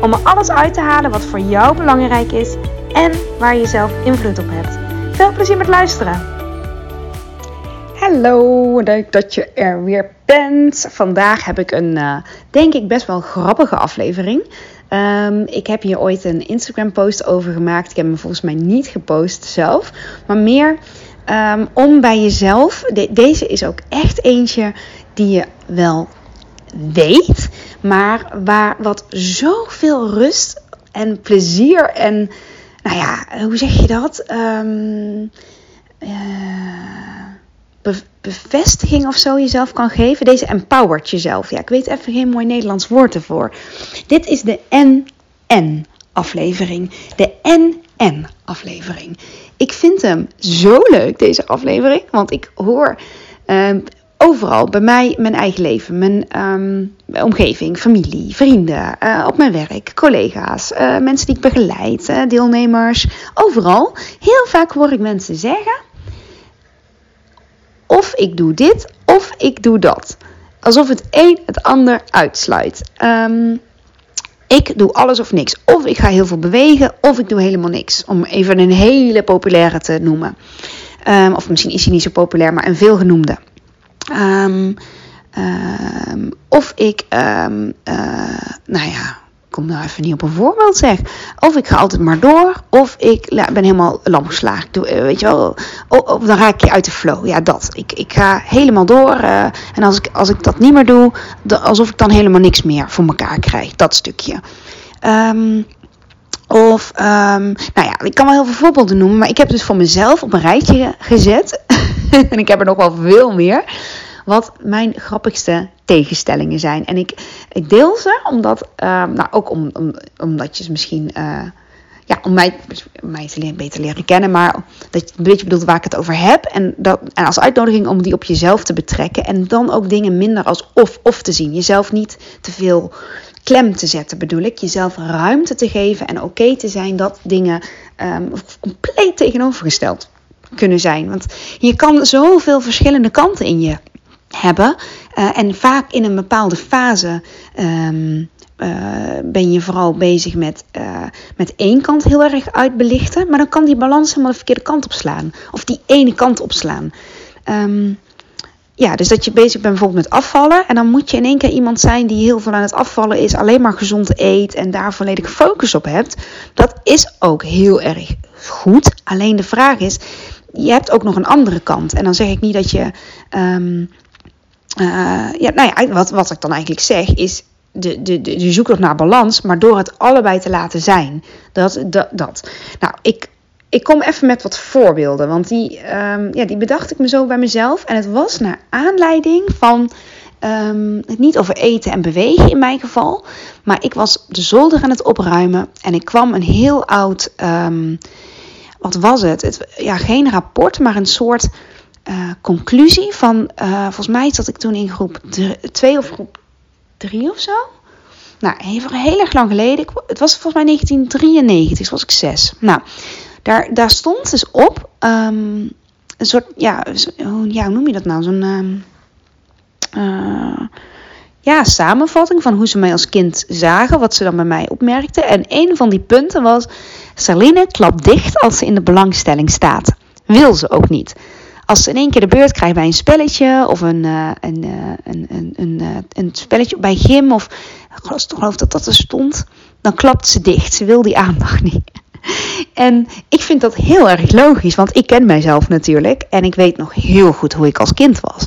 om er alles uit te halen wat voor jou belangrijk is en waar je zelf invloed op hebt. Veel plezier met luisteren! Hallo, leuk dat je er weer bent. Vandaag heb ik een, uh, denk ik, best wel grappige aflevering. Um, ik heb hier ooit een Instagram post over gemaakt. Ik heb hem volgens mij niet gepost zelf, maar meer um, om bij jezelf. De, deze is ook echt eentje die je wel weet, maar waar wat zoveel rust en plezier en, nou ja, hoe zeg je dat? Um, uh, bevestiging of zo jezelf kan geven. Deze empowert jezelf. Ja, ik weet even geen mooi Nederlands woord ervoor. Dit is de NN aflevering. De NN aflevering. Ik vind hem zo leuk, deze aflevering. Want ik hoor uh, overal bij mij mijn eigen leven, mijn um, omgeving, familie, vrienden, uh, op mijn werk, collega's, uh, mensen die ik begeleid, uh, deelnemers, overal. Heel vaak hoor ik mensen zeggen: of ik doe dit, of ik doe dat. Alsof het een het ander uitsluit. Um, ik doe alles of niks. Of ik ga heel veel bewegen, of ik doe helemaal niks. Om even een hele populaire te noemen. Um, of misschien is hij niet zo populair, maar een veelgenoemde. Um, um, of ik, um, nou ja, ik kom nou even niet op een voorbeeld zeg. Of ik ga altijd maar door, of ik ben helemaal lam geslagen. Uh, weet je wel, of, dan raak je uit de flow. Ja, dat. Ik, ik ga helemaal door. Uh, en als ik, als ik dat niet meer doe, alsof ik dan helemaal niks meer voor elkaar krijg. Dat stukje. Of, nou ja, ik kan wel heel veel voorbeelden noemen, maar ik heb dus voor mezelf op een rijtje gezet. en ik heb er nog wel veel meer. Wat mijn grappigste tegenstellingen zijn. En ik, ik deel ze omdat, uh, nou ook om, om, omdat je ze misschien, uh, ja, om mij, mij te leren, beter leren kennen, maar dat je een beetje bedoelt waar ik het over heb. En, dat, en als uitnodiging om die op jezelf te betrekken. En dan ook dingen minder als of-of te zien. Jezelf niet te veel klem te zetten, bedoel ik. Jezelf ruimte te geven en oké te zijn dat dingen um, compleet tegenovergesteld kunnen zijn. Want je kan zoveel verschillende kanten in je hebben. Uh, en vaak in een bepaalde fase um, uh, ben je vooral bezig met, uh, met één kant heel erg uitbelichten. Maar dan kan die balans helemaal de verkeerde kant opslaan. Of die ene kant opslaan. Um, ja, dus dat je bezig bent bijvoorbeeld met afvallen. En dan moet je in één keer iemand zijn die heel veel aan het afvallen is. Alleen maar gezond eet en daar volledig focus op hebt. Dat is ook heel erg goed. Alleen de vraag is, je hebt ook nog een andere kant. En dan zeg ik niet dat je... Uh, ja, nou ja, wat, wat ik dan eigenlijk zeg is... De, de, de, je zoekt nog naar balans, maar door het allebei te laten zijn. Dat, dat, dat. Nou, ik ik kom even met wat voorbeelden, want die, um, ja, die bedacht ik me zo bij mezelf. En het was naar aanleiding van um, het niet over eten en bewegen in mijn geval. Maar ik was de zolder aan het opruimen en ik kwam een heel oud, um, wat was het? het? Ja, geen rapport, maar een soort uh, conclusie van, uh, volgens mij zat ik toen in groep 2 of groep 3 of zo. Nou, even heel erg lang geleden. Ik, het was volgens mij 1993, dus was ik 6. Nou, daar, daar stond dus op um, een soort, ja, ja, hoe noem je dat nou? Zo'n um, uh, ja, samenvatting van hoe ze mij als kind zagen, wat ze dan bij mij opmerkten. En een van die punten was: Saline klapt dicht als ze in de belangstelling staat. Wil ze ook niet. Als ze in één keer de beurt krijgt bij een spelletje of een, uh, een, uh, een, een, een, uh, een spelletje bij gym of ik geloof dat dat er stond, dan klapt ze dicht. Ze wil die aandacht niet. En ik vind dat heel erg logisch, want ik ken mijzelf natuurlijk en ik weet nog heel goed hoe ik als kind was.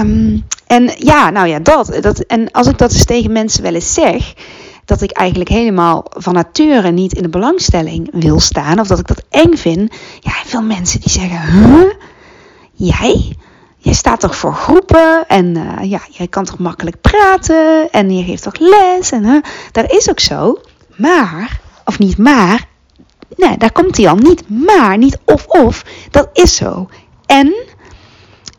Um, en ja, nou ja, dat, dat. En als ik dat eens tegen mensen wel eens zeg, dat ik eigenlijk helemaal van nature niet in de belangstelling wil staan, of dat ik dat eng vind, ja, veel mensen die zeggen: huh? Jij? Jij staat toch voor groepen en uh, ja, jij kan toch makkelijk praten en je geeft toch les en uh, dat is ook zo. Maar, of niet maar, nee, daar komt hij al niet. Maar, niet of-of, dat is zo. En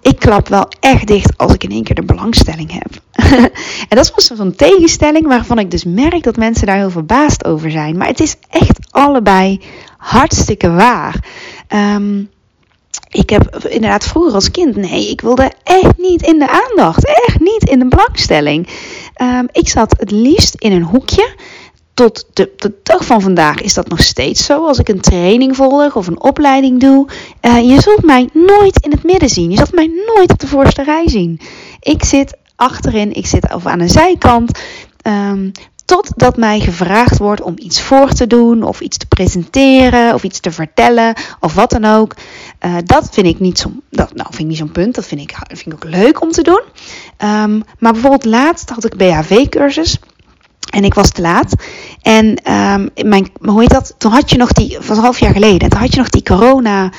ik klap wel echt dicht als ik in één keer de belangstelling heb. en dat was zo'n tegenstelling waarvan ik dus merk dat mensen daar heel verbaasd over zijn. Maar het is echt allebei hartstikke waar. Um, ik heb inderdaad vroeger als kind, nee, ik wilde echt niet in de aandacht. Echt niet in de belangstelling. Um, ik zat het liefst in een hoekje. Tot de, dag van vandaag is dat nog steeds zo. Als ik een training volg of een opleiding doe. Uh, je zult mij nooit in het midden zien. Je zult mij nooit op de voorste rij zien. Ik zit achterin, ik zit of aan de zijkant. Um, Totdat mij gevraagd wordt om iets voor te doen, of iets te presenteren, of iets te vertellen, of wat dan ook. Uh, dat vind ik niet zo'n dat, nou, vind niet zo'n punt. Dat vind ik, vind ik ook leuk om te doen. Um, maar bijvoorbeeld laatst had ik BHV-cursus. En ik was te laat. En um, mijn, hoe heet dat? Toen had je nog die, van een half jaar geleden, toen had je nog die corona.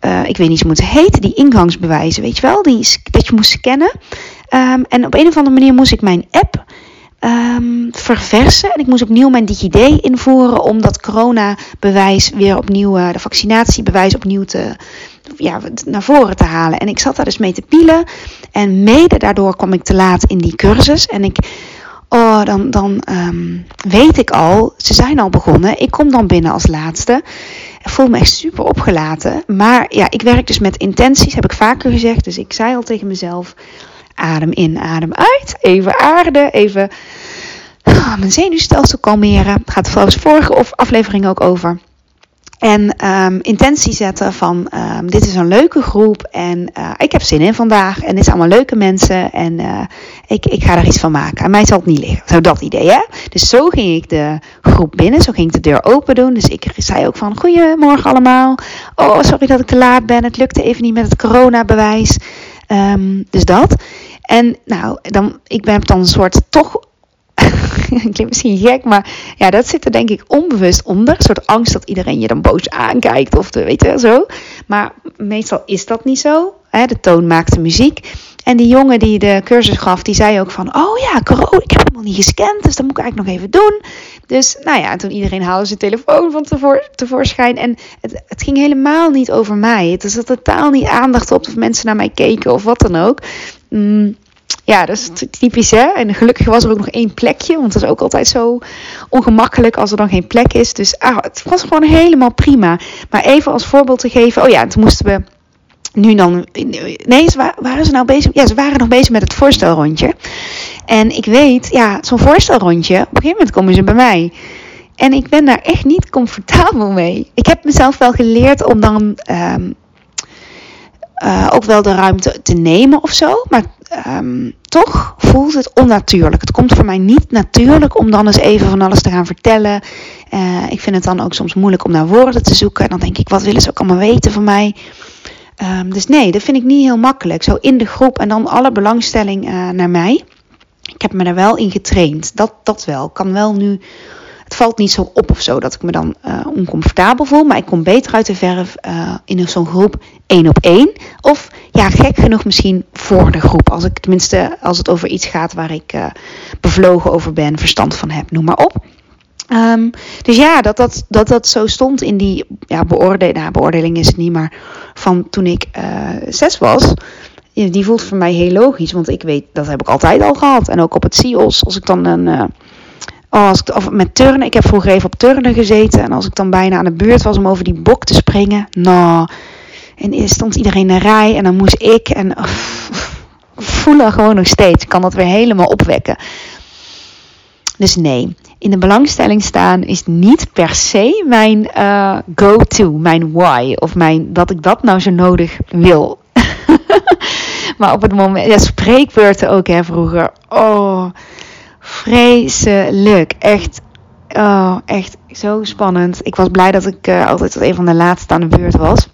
Uh, ik weet niet hoe het heet, die ingangsbewijzen, weet je wel? Die, dat je moest scannen. Um, en op een of andere manier moest ik mijn app um, verversen. En ik moest opnieuw mijn DigiD invoeren om dat coronabewijs weer opnieuw, uh, de vaccinatiebewijs opnieuw te, ja, naar voren te halen. En ik zat daar dus mee te pielen. En mede daardoor kwam ik te laat in die cursus. En ik, oh, dan, dan um, weet ik al, ze zijn al begonnen. Ik kom dan binnen als laatste. Ik voel me echt super opgelaten. Maar ja, ik werk dus met intenties, heb ik vaker gezegd. Dus ik zei al tegen mezelf Adem in, adem uit. Even aarden, even oh, mijn zenuwstelsel kalmeren. Gaat volgens vorige aflevering ook over. En um, intentie zetten van um, dit is een leuke groep en uh, ik heb zin in vandaag. En dit zijn allemaal leuke mensen en uh, ik, ik ga er iets van maken. Aan mij zal het niet liggen. Zo dat idee hè. Dus zo ging ik de groep binnen. Zo ging ik de deur open doen. Dus ik zei ook van goedemorgen allemaal. Oh sorry dat ik te laat ben. Het lukte even niet met het coronabewijs. Um, dus dat. En nou, dan, ik ben dan een soort toch. klinkt misschien gek, maar ja, dat zit er denk ik onbewust onder. Een soort angst dat iedereen je dan boos aankijkt of de, weet je zo. Maar meestal is dat niet zo. Hè? De toon maakt de muziek. En die jongen die de cursus gaf, die zei ook van... Oh ja, corona, ik heb helemaal niet gescand, dus dat moet ik eigenlijk nog even doen. Dus nou ja, toen iedereen haalde zijn telefoon van tevoor, tevoorschijn. En het, het ging helemaal niet over mij. Het is totaal niet aandacht op of mensen naar mij keken of wat dan ook. Mm, ja, dat is typisch hè. En gelukkig was er ook nog één plekje. Want dat is ook altijd zo ongemakkelijk als er dan geen plek is. Dus ah, het was gewoon helemaal prima. Maar even als voorbeeld te geven. Oh ja, toen moesten we nu dan. Nee, ze waren, ze nou bezig? Ja, ze waren nog bezig met het voorstelrondje. En ik weet, ja, zo'n voorstelrondje. Op een gegeven moment komen ze bij mij. En ik ben daar echt niet comfortabel mee. Ik heb mezelf wel geleerd om dan um, uh, ook wel de ruimte te nemen of zo. Maar um, toch voelt het onnatuurlijk. Het komt voor mij niet natuurlijk om dan eens even van alles te gaan vertellen. Uh, ik vind het dan ook soms moeilijk om naar woorden te zoeken. En dan denk ik, wat willen ze ook allemaal weten van mij? Um, dus nee, dat vind ik niet heel makkelijk. Zo in de groep en dan alle belangstelling uh, naar mij. Ik heb me er wel in getraind. Dat, dat wel. Kan wel nu het valt niet zo op of zo dat ik me dan uh, oncomfortabel voel. Maar ik kom beter uit de verf uh, in zo'n groep één op één. Of ja, gek genoeg misschien voor de groep. Als ik tenminste, als het over iets gaat waar ik uh, bevlogen over ben, verstand van heb, noem maar op. Um, dus ja, dat dat, dat dat zo stond in die ja, beoordeling. Nou, beoordeling is het niet, maar van toen ik zes was die voelt voor mij heel logisch. Want ik weet, dat heb ik altijd al gehad. En ook op het CIOS, als ik dan een, uh, Oh, als ik, of met turnen. Ik heb vroeger even op turnen gezeten. En als ik dan bijna aan de beurt was om over die bok te springen. Nou. En stond iedereen in rij. En dan moest ik. En oh, voelen gewoon nog steeds. Ik kan dat weer helemaal opwekken. Dus nee. In de belangstelling staan is niet per se mijn uh, go-to. Mijn why. Of mijn, dat ik dat nou zo nodig wil. maar op het moment. Ja, spreekbeurten ook hè vroeger. Oh vreselijk. Echt, oh, echt zo spannend. Ik was blij dat ik uh, altijd tot een van de laatste aan de beurt was.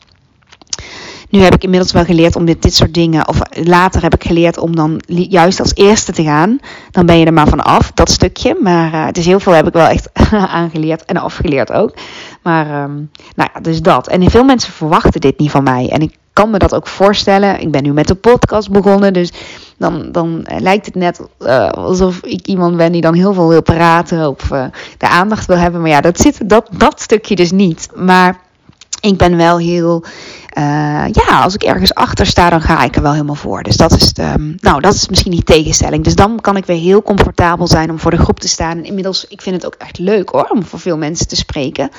Nu heb ik inmiddels wel geleerd om dit, dit soort dingen, of later heb ik geleerd om dan juist als eerste te gaan. Dan ben je er maar van af, dat stukje. Maar uh, het is heel veel heb ik wel echt aangeleerd en afgeleerd ook. Maar um, nou ja, dus dat. En veel mensen verwachten dit niet van mij. En ik kan me dat ook voorstellen. Ik ben nu met de podcast begonnen, dus dan, dan lijkt het net alsof ik iemand ben die dan heel veel wil praten of de aandacht wil hebben. Maar ja, dat zit dat, dat stukje dus niet. Maar ik ben wel heel. Uh, ja, als ik ergens achter sta, dan ga ik er wel helemaal voor. Dus dat is, de, nou, dat is misschien die tegenstelling. Dus dan kan ik weer heel comfortabel zijn om voor de groep te staan. En inmiddels, ik vind het ook echt leuk hoor, om voor veel mensen te spreken.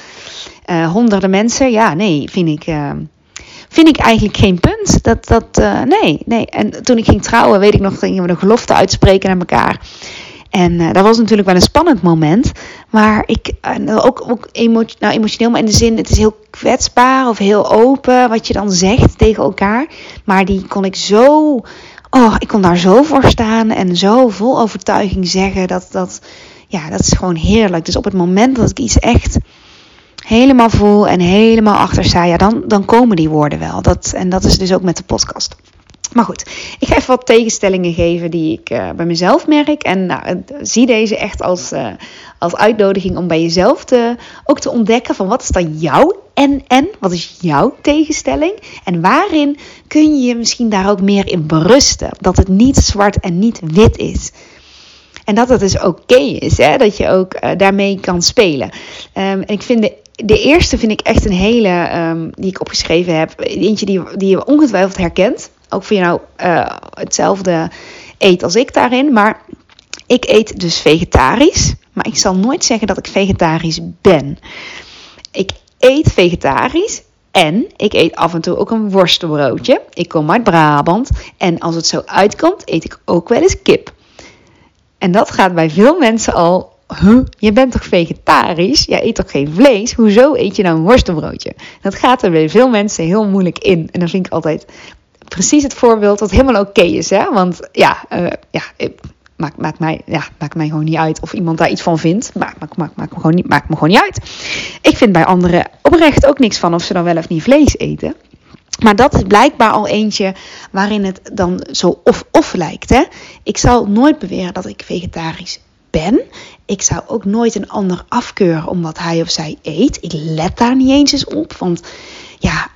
Uh, honderden mensen, ja, nee, vind ik. Uh, vind ik eigenlijk geen punt. Dat, dat, nee, nee. En toen ik ging trouwen, weet ik nog, gingen we een gelofte uitspreken naar elkaar. En uh, dat was natuurlijk wel een spannend moment. Maar ik, ook, ook nou, emotioneel, maar in de zin, het is heel kwetsbaar of heel open wat je dan zegt tegen elkaar. Maar die kon ik zo, oh, ik kon daar zo voor staan en zo vol overtuiging zeggen. Dat, dat, ja, dat is gewoon heerlijk. Dus op het moment dat ik iets echt helemaal voel en helemaal achter sta, dan, dan komen die woorden wel. Dat, en dat is dus ook met de podcast. Maar goed, ik ga even wat tegenstellingen geven die ik uh, bij mezelf merk. En nou, zie deze echt als, uh, als uitnodiging om bij jezelf te, ook te ontdekken van wat is dan jouw en en? Wat is jouw tegenstelling? En waarin kun je misschien daar ook meer in berusten? Dat het niet zwart en niet wit is. En dat het dus oké is, hè? dat je ook daarmee kan spelen. Um, en ik vind de de eerste vind ik echt een hele um, die ik opgeschreven heb. Eentje die, die je ongetwijfeld herkent ook voor jou uh, hetzelfde eet als ik daarin. Maar ik eet dus vegetarisch. Maar ik zal nooit zeggen dat ik vegetarisch ben. Ik eet vegetarisch. En ik eet af en toe ook een worstenbroodje. Ik kom uit Brabant. En als het zo uitkomt, eet ik ook wel eens kip. En dat gaat bij veel mensen al. Huh, je bent toch vegetarisch? Jij eet toch geen vlees? Hoezo eet je nou een worstenbroodje? Dat gaat er bij veel mensen heel moeilijk in. En dan vind ik altijd precies het voorbeeld dat helemaal oké is. Hè? Want ja, uh, ja maakt, mij, ja, maakt mij gewoon niet uit of iemand daar iets van vindt. Maakt, maakt, me, gewoon niet, me gewoon niet uit. Ik vind bij anderen oprecht ook niks van of ze dan wel of niet vlees eten. Maar dat is blijkbaar al eentje waarin het dan zo of-of lijkt. Hè? Ik zal nooit beweren dat ik vegetarisch ben. Ik zou ook nooit een ander afkeuren omdat hij of zij eet. Ik let daar niet eens eens op. Want ja,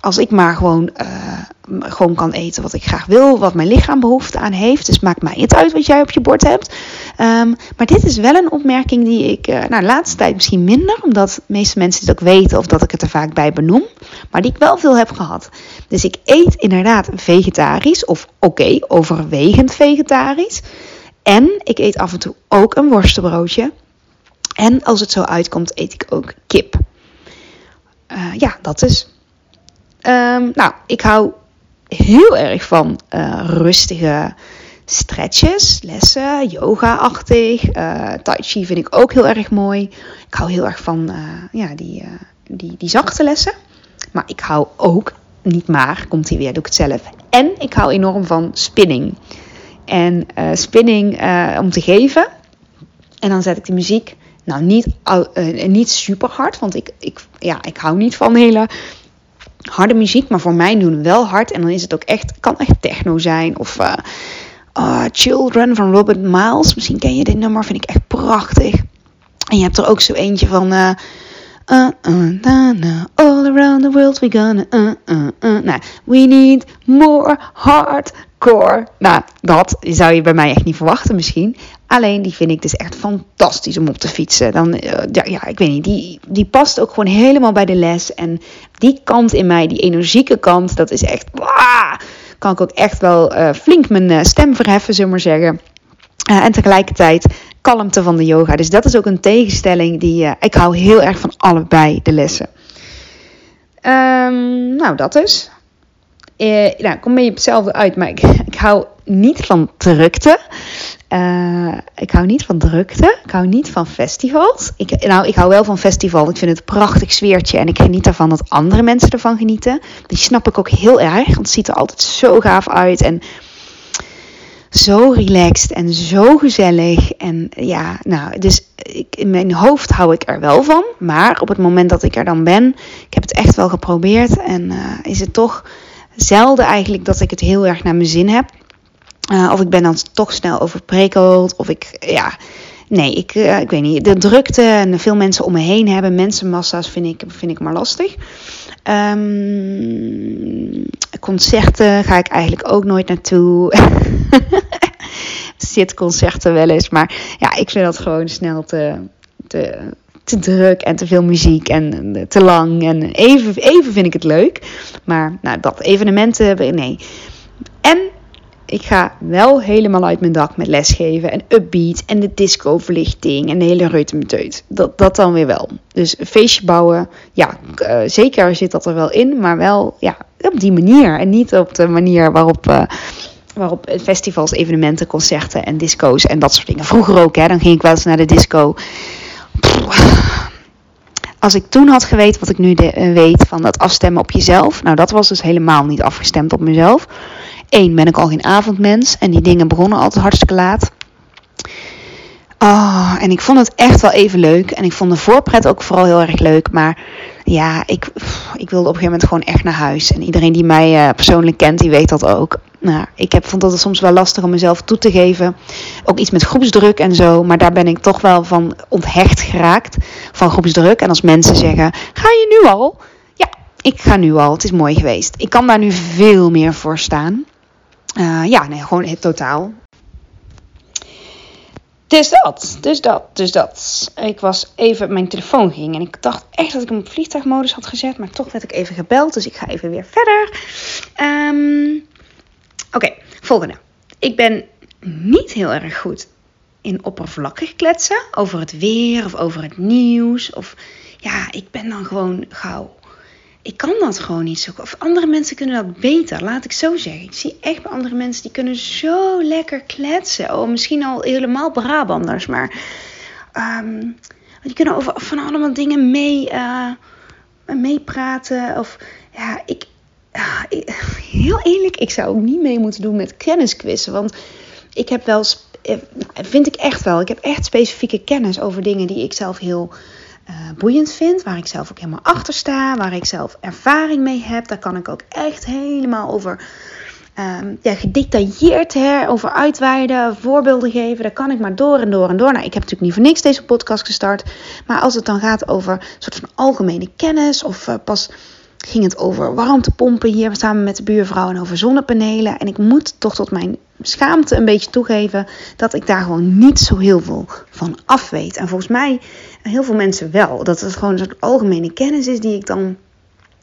als ik maar gewoon, uh, gewoon kan eten wat ik graag wil, wat mijn lichaam behoefte aan heeft. Dus maakt mij het uit wat jij op je bord hebt. Um, maar dit is wel een opmerking die ik, uh, nou, de laatste tijd misschien minder, omdat de meeste mensen dit ook weten of dat ik het er vaak bij benoem. Maar die ik wel veel heb gehad. Dus ik eet inderdaad vegetarisch, of oké, overwegend vegetarisch. En ik eet af en toe ook een worstenbroodje. En als het zo uitkomt, eet ik ook kip. Uh, ja, dat is. Um, nou, ik hou heel erg van uh, rustige stretches, lessen, yoga-achtig. Uh, tai chi vind ik ook heel erg mooi. Ik hou heel erg van ja, die, die, die zachte lessen. Maar ik hou ook, niet maar, komt hij weer, doe ik het zelf. En ik hou enorm van spinning. En spinning om te geven. En dan zet ik de muziek nou, niet, uh, niet super hard, want ik, ik, ja, ik hou niet van hele harde muziek. Maar voor mij doen wel hard. En dan is het ook echt, kan echt techno zijn. Of uh, Children van Robert Miles. Misschien ken je dit nummer, vind ik echt prachtig. En je hebt er ook zo eentje van... Uh, uh, na, all around the world we gonna, uh, uh, uh. Nou, we need more hardcore. Nou, dat zou je bij mij echt niet verwachten misschien. Alleen die vind ik dus echt fantastisch om op te fietsen. Dan, uh, ja, ik weet niet, die, die past ook gewoon helemaal bij de les. En die kant in mij, die energieke kant, dat is echt, kan ik ook echt wel uh, flink mijn uh, stem verheffen, zullen we maar zeggen. En tegelijkertijd kalmte van de yoga. Dus dat is ook een tegenstelling die, ik hou heel erg van allebei de lessen. Um, nou, dat is. Uh, nou, kom je op hetzelfde uit, maar ik, ik hou niet van drukte. Ik hou niet van drukte. Ik hou niet van festivals. Ik, nou, ik hou wel van festivals. Ik vind het een prachtig sfeertje. En ik geniet ervan dat andere mensen ervan genieten. Die snap ik ook heel erg. Want het ziet er altijd zo gaaf uit. En zo relaxed en zo gezellig. En ja, nou, dus ik, in mijn hoofd hou ik er wel van. Maar op het moment dat ik er dan ben, ik heb het echt wel geprobeerd. En uh, is het toch zelden eigenlijk dat ik het heel erg naar mijn zin heb. Uh, of ik ben dan toch snel overprikkeld. Of ik, ja, nee, ik, uh, ik weet niet. De drukte en veel mensen om me heen hebben, mensenmassa's, vind ik, vind ik maar lastig. Um, concerten ga ik eigenlijk ook nooit naartoe. Zit concerten wel eens. Maar ja, ik vind dat gewoon snel te, te, te druk en te veel muziek en te lang. En even, even vind ik het leuk. Maar nou, dat evenementen, nee. En ik ga wel helemaal uit mijn dak met lesgeven en upbeat en de discoverlichting en de hele reutemeteut. Dat, dat dan weer wel. Dus een feestje bouwen, ja, uh, zeker zit dat er wel in, maar wel ja, op die manier. En niet op de manier waarop, uh, waarop festivals, evenementen, concerten en disco's en dat soort dingen. Vroeger ook, hè, dan ging ik wel eens naar de disco. als ik toen had geweten wat ik nu de, uh, weet van dat afstemmen op jezelf. Nou, dat was dus helemaal niet afgestemd op mezelf. Eén, ben ik al geen avondmens. En die dingen begonnen altijd hartstikke laat. Oh, en ik vond het echt wel even leuk. En ik vond de voorpret ook vooral heel erg leuk. Maar ja, ik, ik wilde op een gegeven moment gewoon echt naar huis. En iedereen die mij uh, persoonlijk kent, die weet dat ook. Nou, ik heb, vond het soms wel lastig om mezelf toe te geven. Ook iets met groepsdruk en zo. Maar daar ben ik toch wel van onthecht geraakt. Van groepsdruk. En als mensen zeggen, ga je nu al? Ja, ik ga nu al. Het is mooi geweest. Ik kan daar nu veel meer voor staan. Uh, ja, nee, gewoon het totaal. Dus dat, dus dat, dus dat. Ik was even, mijn telefoon ging en ik dacht echt dat ik hem op vliegtuigmodus had gezet, maar toch werd ik even gebeld, dus ik ga even weer verder. Um, Oké, volgende. Ik ben niet heel erg goed in oppervlakkig kletsen over het weer of over het nieuws. Of ja, ik ben dan gewoon gauw ik kan dat gewoon niet zo. Of andere mensen kunnen dat beter, laat ik zo zeggen. Ik zie echt bij andere mensen die kunnen zo lekker kletsen. Oh, misschien al helemaal Brabanders, maar um, die kunnen over van allemaal dingen mee, uh, meepraten. Of ja, ik, uh, heel eerlijk, ik zou ook niet mee moeten doen met kennisquizzen. Want ik heb wel, eh, vind ik echt wel, ik heb echt specifieke kennis over dingen die ik zelf heel uh, boeiend vind, waar ik zelf ook helemaal achter sta, waar ik zelf ervaring mee heb. Daar kan ik ook echt helemaal over um, ja, gedetailleerd hè, over uitweiden, voorbeelden geven. Daar kan ik maar door en door en door. Nou, ik heb natuurlijk niet voor niks deze podcast gestart. Maar als het dan gaat over een soort van algemene kennis of uh, pas ging het over warmtepompen hier samen met de buurvrouw en over zonnepanelen. En ik moet toch tot mijn schaamte een beetje toegeven dat ik daar gewoon niet zo heel veel van af weet. En volgens mij heel veel mensen wel. Dat het gewoon een soort algemene kennis is die ik dan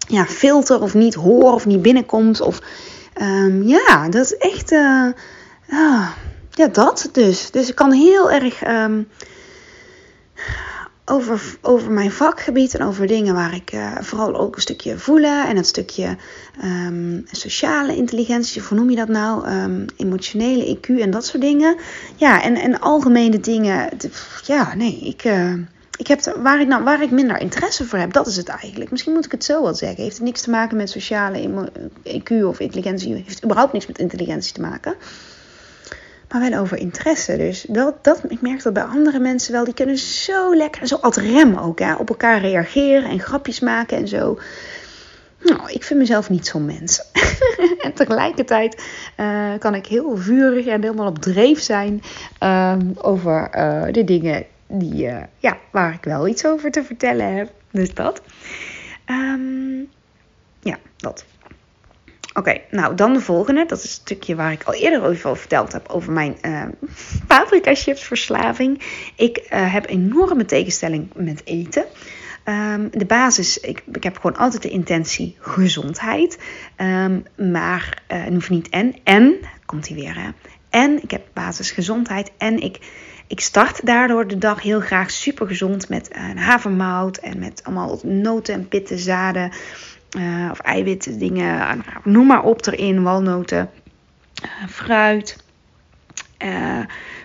ja, filter of niet hoor of niet binnenkomt. Of um, ja, dat is echt. Uh, uh, ja, dat dus. Dus ik kan heel erg. Um, over, over mijn vakgebied en over dingen waar ik uh, vooral ook een stukje voelen en een stukje um, sociale intelligentie, hoe noem je dat nou? Emotionele IQ en dat soort dingen. Ja, en, en algemene dingen. Ja, nee, ik. Ik heb waar, ik waar ik minder interesse voor heb, dat is het eigenlijk. Misschien moet ik het zo wel zeggen. Heeft niks te maken met sociale IQ of intelligentie? Heeft überhaupt niks met intelligentie te maken maar wel over interesse. Dus dat, dat, ik merk dat bij andere mensen wel, die kunnen zo lekker, zo als rem ook, hè, op elkaar reageren en grapjes maken en zo. Nou, ik vind mezelf niet zo'n mens. en tegelijkertijd uh, kan ik heel vurig en helemaal op dreef zijn uh, over uh, de dingen die, ja, waar ik wel iets over te vertellen heb. Dus dat. Um, ja, dat. Oké, nou dan de volgende. Dat is het stukje waar ik al eerder over verteld heb. Over mijn uh, paprika chips verslaving. Ik uh, heb enorme tegenstelling met eten. Um, de basis, ik, ik heb gewoon altijd de intentie gezondheid. Maar uh, hoeft niet en. En, komt hij weer hè. En ik heb basis gezondheid. En ik, ik start daardoor de dag heel graag super gezond met een havermout. En met allemaal noten en pitten, zaden. Uh, of eiwitten, dingen, nou, noem maar op erin, walnoten, fruit.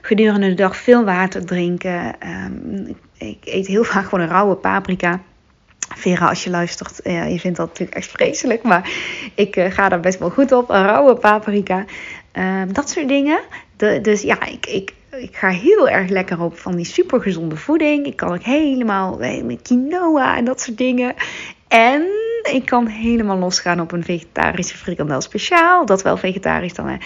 Gedurende de dag veel water drinken. Um, ik eet heel vaak gewoon een rauwe paprika. Vera, als je luistert, je vindt dat natuurlijk echt vreselijk, maar ik ga daar best wel goed op. Een rauwe paprika, ehm, dat soort dingen. Dus ja, ik, ik, ik ga heel erg lekker op van die supergezonde voeding. Ik kan ook helemaal met quinoa en dat soort dingen. En ik kan helemaal losgaan op een vegetarische frikandel speciaal. Dat wel vegetarisch dan. Hè.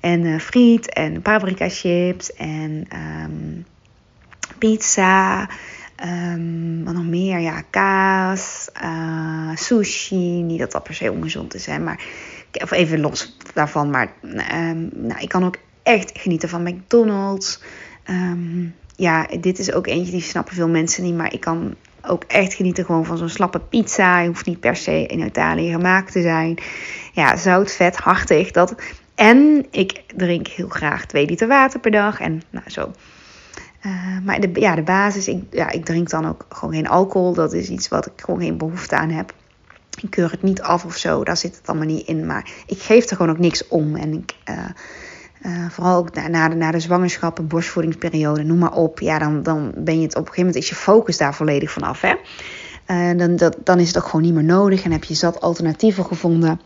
En uh, friet en paprika chips en um, pizza. Um, wat nog meer? Ja, kaas. uh, sushi. Niet dat dat per se ongezond is, hè, maar of even los daarvan. Maar um, nou, ik kan ook echt genieten van McDonald's. Um, ja, dit is ook eentje die snappen veel mensen niet. Maar ik kan ook echt genieten gewoon van zo'n slappe pizza. Je hoeft niet per se in Italië gemaakt te zijn. Ja, zout, vet, hartig. Dat. En ik drink heel graag 2 liter water per dag. En nou zo. Uh, maar de, ja, de basis, ik, ja, ik drink dan ook gewoon geen alcohol. Dat is iets wat ik gewoon geen behoefte aan heb. Ik keur het niet af of zo, daar zit het allemaal niet in. Maar ik geef er gewoon ook niks om. En ik, uh, uh, vooral ook na, na, de, na de zwangerschap, borstvoedingsperiode, noem maar op. Ja, dan, dan ben je het op een gegeven moment is je focus daar volledig van af. Hè? Uh, dan, dat, dan is het ook gewoon niet meer nodig en heb je zat alternatieven gevonden.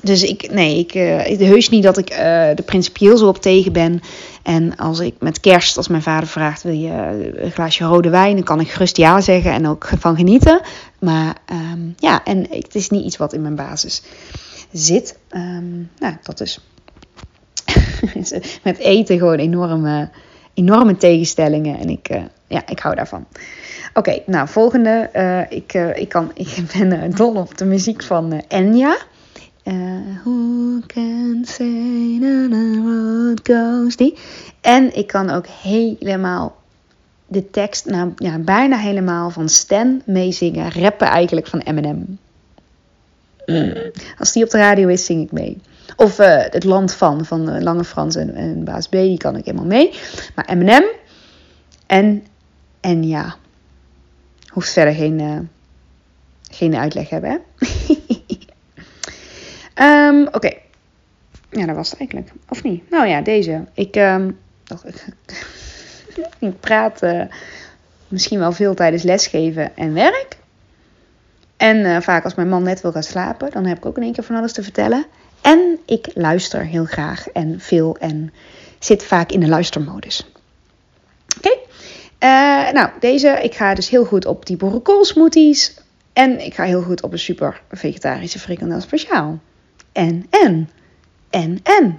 Dus ik, nee, ik, ik heus niet dat ik er principieel zo op tegen ben. En als ik met kerst, als mijn vader vraagt: wil je een glaasje rode wijn? Dan kan ik gerust ja zeggen en ook van genieten. Maar um, ja, en het is niet iets wat in mijn basis zit. Um, nou, dat is met eten gewoon enorme, enorme tegenstellingen. En ik, uh, ja, ik hou daarvan. Oké, okay, nou, volgende. Uh, ik, uh, ik, kan, ik ben dol op de muziek van Enya. who can say na road goes die. En ik kan ook helemaal de tekst, nou ja, bijna helemaal van Stan meezingen. Rappen eigenlijk van Eminem. Mm. Als die op de radio is, zing ik mee. Of uh, het land van, van uh, Lange Frans en, en Baas B, die kan ik helemaal mee. Maar Eminem en, en ja, hoeft verder geen, uh, geen uitleg hebben, hè? um, Oké. Ja, dat was het eigenlijk. Of niet? Nou ja, deze. Ik, um, ik praat misschien wel veel tijdens lesgeven en werk. En vaak als mijn man net wil gaan slapen, dan heb ik ook in één keer van alles te vertellen. En ik luister heel graag en veel en zit vaak in de luistermodus. Oké, uh, nou deze, ik ga dus heel goed op die boerenkoolsmoothies. En ik ga heel goed op een super vegetarische frikandel speciaal. En, en, en, en.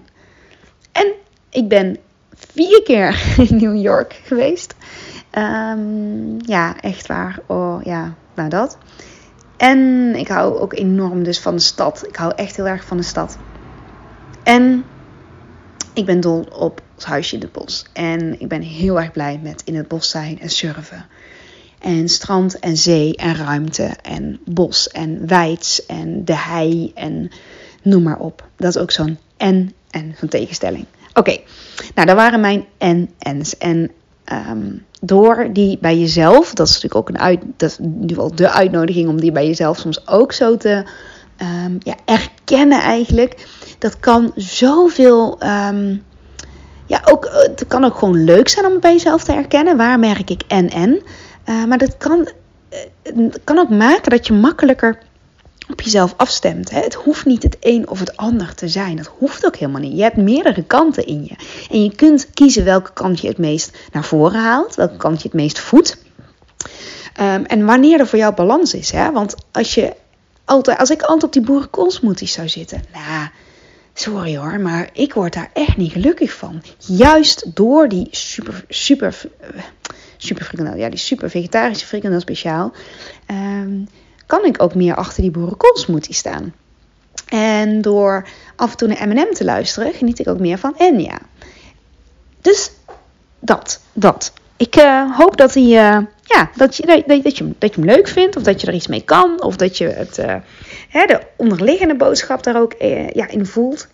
En ik ben vier keer in New York geweest. Um, ja, echt waar. Oh ja, nou dat. En ik hou ook enorm dus van de stad. Ik hou echt heel erg van de stad. En ik ben dol op het huisje in het bos. En ik ben heel erg blij met in het bos zijn en surfen. En strand en zee en ruimte en bos en weids en de hei en noem maar op. Dat is ook zo'n en en van tegenstelling. Oké, nou dat waren mijn en-ens. En um, door die bij jezelf, dat is natuurlijk ook een uit, dat nu wel de uitnodiging om die bij jezelf soms ook zo te um, ja, erkennen eigenlijk. Dat kan zoveel, um, ja ook, het kan ook gewoon leuk zijn om het bij jezelf te herkennen. Waar merk ik en en. Uh, maar dat kan, uh, kan ook maken dat je makkelijker op jezelf afstemt. Hè? Het hoeft niet het een of het ander te zijn. Dat hoeft ook helemaal niet. Je hebt meerdere kanten in je. En je kunt kiezen welke kant je het meest naar voren haalt, welke kant je het meest voedt. Um, en wanneer er voor jou balans is. Hè? Want als, je altijd, als ik altijd op die boerenkoolsmoothies zou zitten, nou, sorry hoor, maar ik word daar echt niet gelukkig van. Juist door die super, super, super frikandel, ja, die super vegetarische frikandel speciaal. Um, kan ik ook meer achter die boerenkoolsmoothie staan. En door af en toe naar M&M te luisteren, geniet ik ook meer van Enya. Dus dat, dat. Ik uh, hoop dat, hij, uh, ja, dat, je, dat, dat, je, dat je hem leuk vindt, of dat je er iets mee kan, of dat je het, uh, hè, de onderliggende boodschap daar ook ja, in voelt.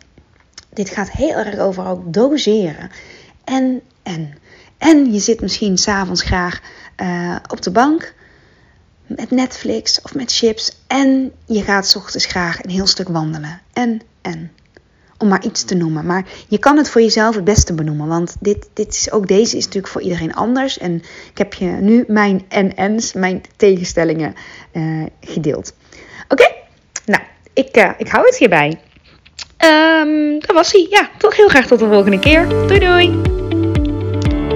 Dit gaat heel erg over ook doseren. En, en. En je zit misschien s'avonds graag op de bank met Netflix of met chips. En je gaat ochtends graag een heel stuk wandelen. En, en. Om maar iets te noemen. Maar je kan het voor jezelf het beste benoemen. Want dit, dit is, ook deze is natuurlijk voor iedereen anders. En ik heb je nu mijn en-ens, mijn tegenstellingen uh, gedeeld. Oké? Nou, ik, uh, ik hou het hierbij. Um, dat was hij. Ja, toch heel graag tot de volgende keer. Doei doei!